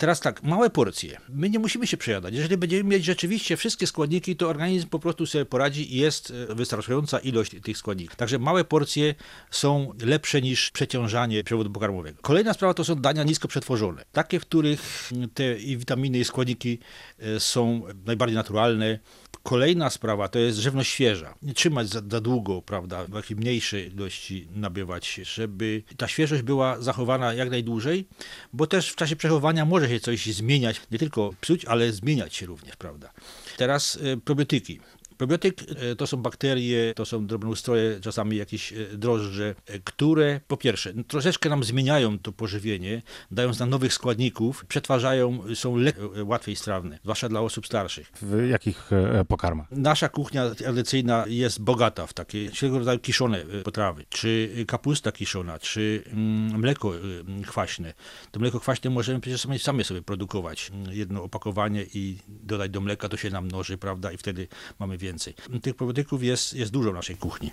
Teraz tak, małe porcje. My nie musimy się przejadać. Jeżeli będziemy mieć rzeczywiście wszystkie składniki, to organizm po prostu sobie poradzi i jest e, wystarczająca ilość tych składników. Także małe porcje są lepsze niż przeciążanie przewodu pokarmowego. Kolejna sprawa to są dania nisko przetworzone. Takie, w których te witaminy i składniki e, są najbardziej naturalne. Kolejna sprawa to jest żywność świeża. Nie trzymać za, za długo, prawda, w jakiej mniejszej ilości nabywać, żeby ta świeżość była zachowana jak najdłużej, bo też w czasie przechowywania może się coś zmieniać, nie tylko psuć, ale zmieniać się również, prawda. Teraz y, probiotyki. Probiotyk e, to są bakterie, to są drobnoustroje, czasami jakieś e, drożdże, e, które po pierwsze troszeczkę nam zmieniają to pożywienie, dając nam nowych składników, przetwarzają, są łatwiej strawne, zwłaszcza dla osób starszych. W jakich pokarmach? Nasza kuchnia tradycyjna jest bogata w takie wszelkiego rodzaju kiszone potrawy, czy kapusta kiszona, czy mm, mleko kwaśne. To mleko kwaśne możemy przecież sami, sami sobie produkować. Jedno opakowanie i dodać do mleka, to się nam mnoży, prawda, i wtedy mamy więcej więcej. Tych probiotyków jest, jest dużo w naszej kuchni.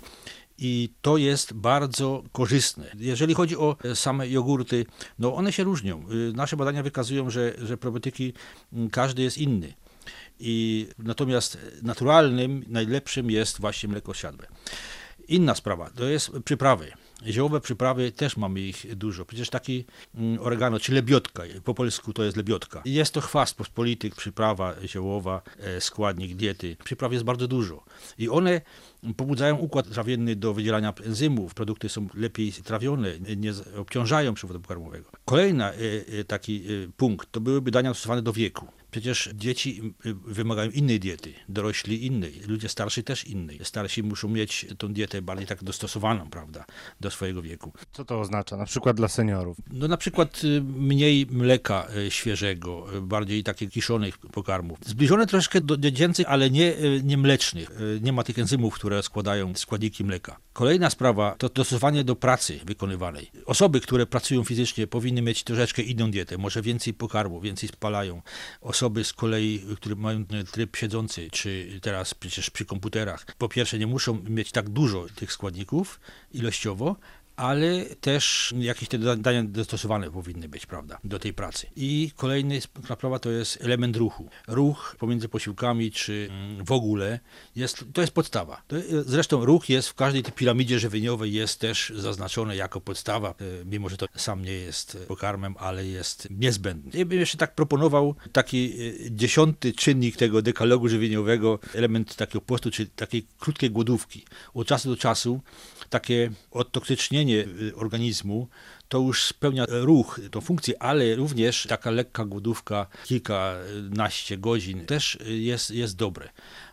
I to jest bardzo korzystne. Jeżeli chodzi o same jogurty, no one się różnią. Y, nasze badania wykazują, że, że probiotyki, mm, każdy jest inny. I natomiast naturalnym, najlepszym jest właśnie mleko siadłe. Inna sprawa to jest przyprawy. Ziołowe przyprawy też mamy ich dużo. Przecież taki mm, oregano, czy lebiotka, po polsku to jest lebiotka. Jest to chwast pospolity, przyprawa ziołowa, e, składnik diety. Przypraw jest bardzo dużo. I one pobudzają układ trawienny do wydzielania enzymów. Produkty są lepiej trawione, nie obciążają przewodu pokarmowego. Kolejny e, e, taki punkt to byłyby dania stosowane do wieku. Przecież dzieci y, wymagają innej diety, dorośli innej, ludzie starsi też innej. Starsi muszą mieć tą dietę bardziej tak dostosowaną, prawda, do swojego wieku. Co to oznacza, na przykład dla seniorów? No na przykład y, mniej mleka y, świeżego, bardziej takich kiszonych pokarmów. Zbliżone troszkę do dziecięcych, ale nie, nie mlecznych. Nie ma tych enzymów, które składają składniki mleka. Kolejna sprawa to dostosowanie do pracy wykonywanej. Osoby, które pracują fizycznie powinny mieć troszeczkę inną dietę, może więcej pokarmu, więcej spalają osoby z kolei, które mają tryb siedzący, czy teraz przecież przy komputerach, po pierwsze nie muszą mieć tak dużo tych składników ilościowo, ale też jakieś te dania dostosowane powinny być, prawda, do tej pracy. I kolejny sprawa to jest element ruchu. Ruch pomiędzy posiłkami, czy mm, w ogóle, jest, to jest podstawa. To, zresztą ruch jest w każdej tej piramidzie żywieniowej jest też zaznaczony jako podstawa, e, mimo że to sam nie jest pokarmem, ale jest niezbędny. Ja bym jeszcze tak proponował taki e, dziesiąty czynnik tego dekalogu żywieniowego, element takiego postu, czy takiej krótkiej głodówki. Od czasu do czasu takie odtoksycznienie y, organizmu to już spełnia ruch, tą funkcję, ale również taka lekka głodówka, kilkanaście godzin też jest, jest dobre,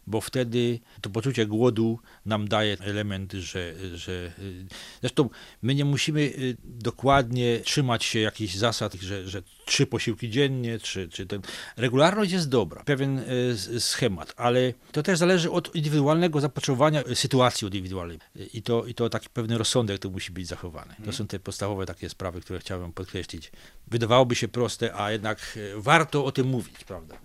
bo wtedy to poczucie głodu nam daje element, że, że zresztą my nie musimy y, dokładnie trzymać się jakichś zasad, że, że trzy posiłki dziennie, czy, czy ten. Regularność jest dobra, pewien y, schemat, ale to też zależy od indywidualnego zapotrzebowania sytuacji indywidualnej i to, i to taki pewny rozsądek to musi być zachowany. To są te podstawowe takie takie sprawy, które chciałbym podkreślić. Wydawałoby się proste, a jednak e, warto o tym mówić, prawda?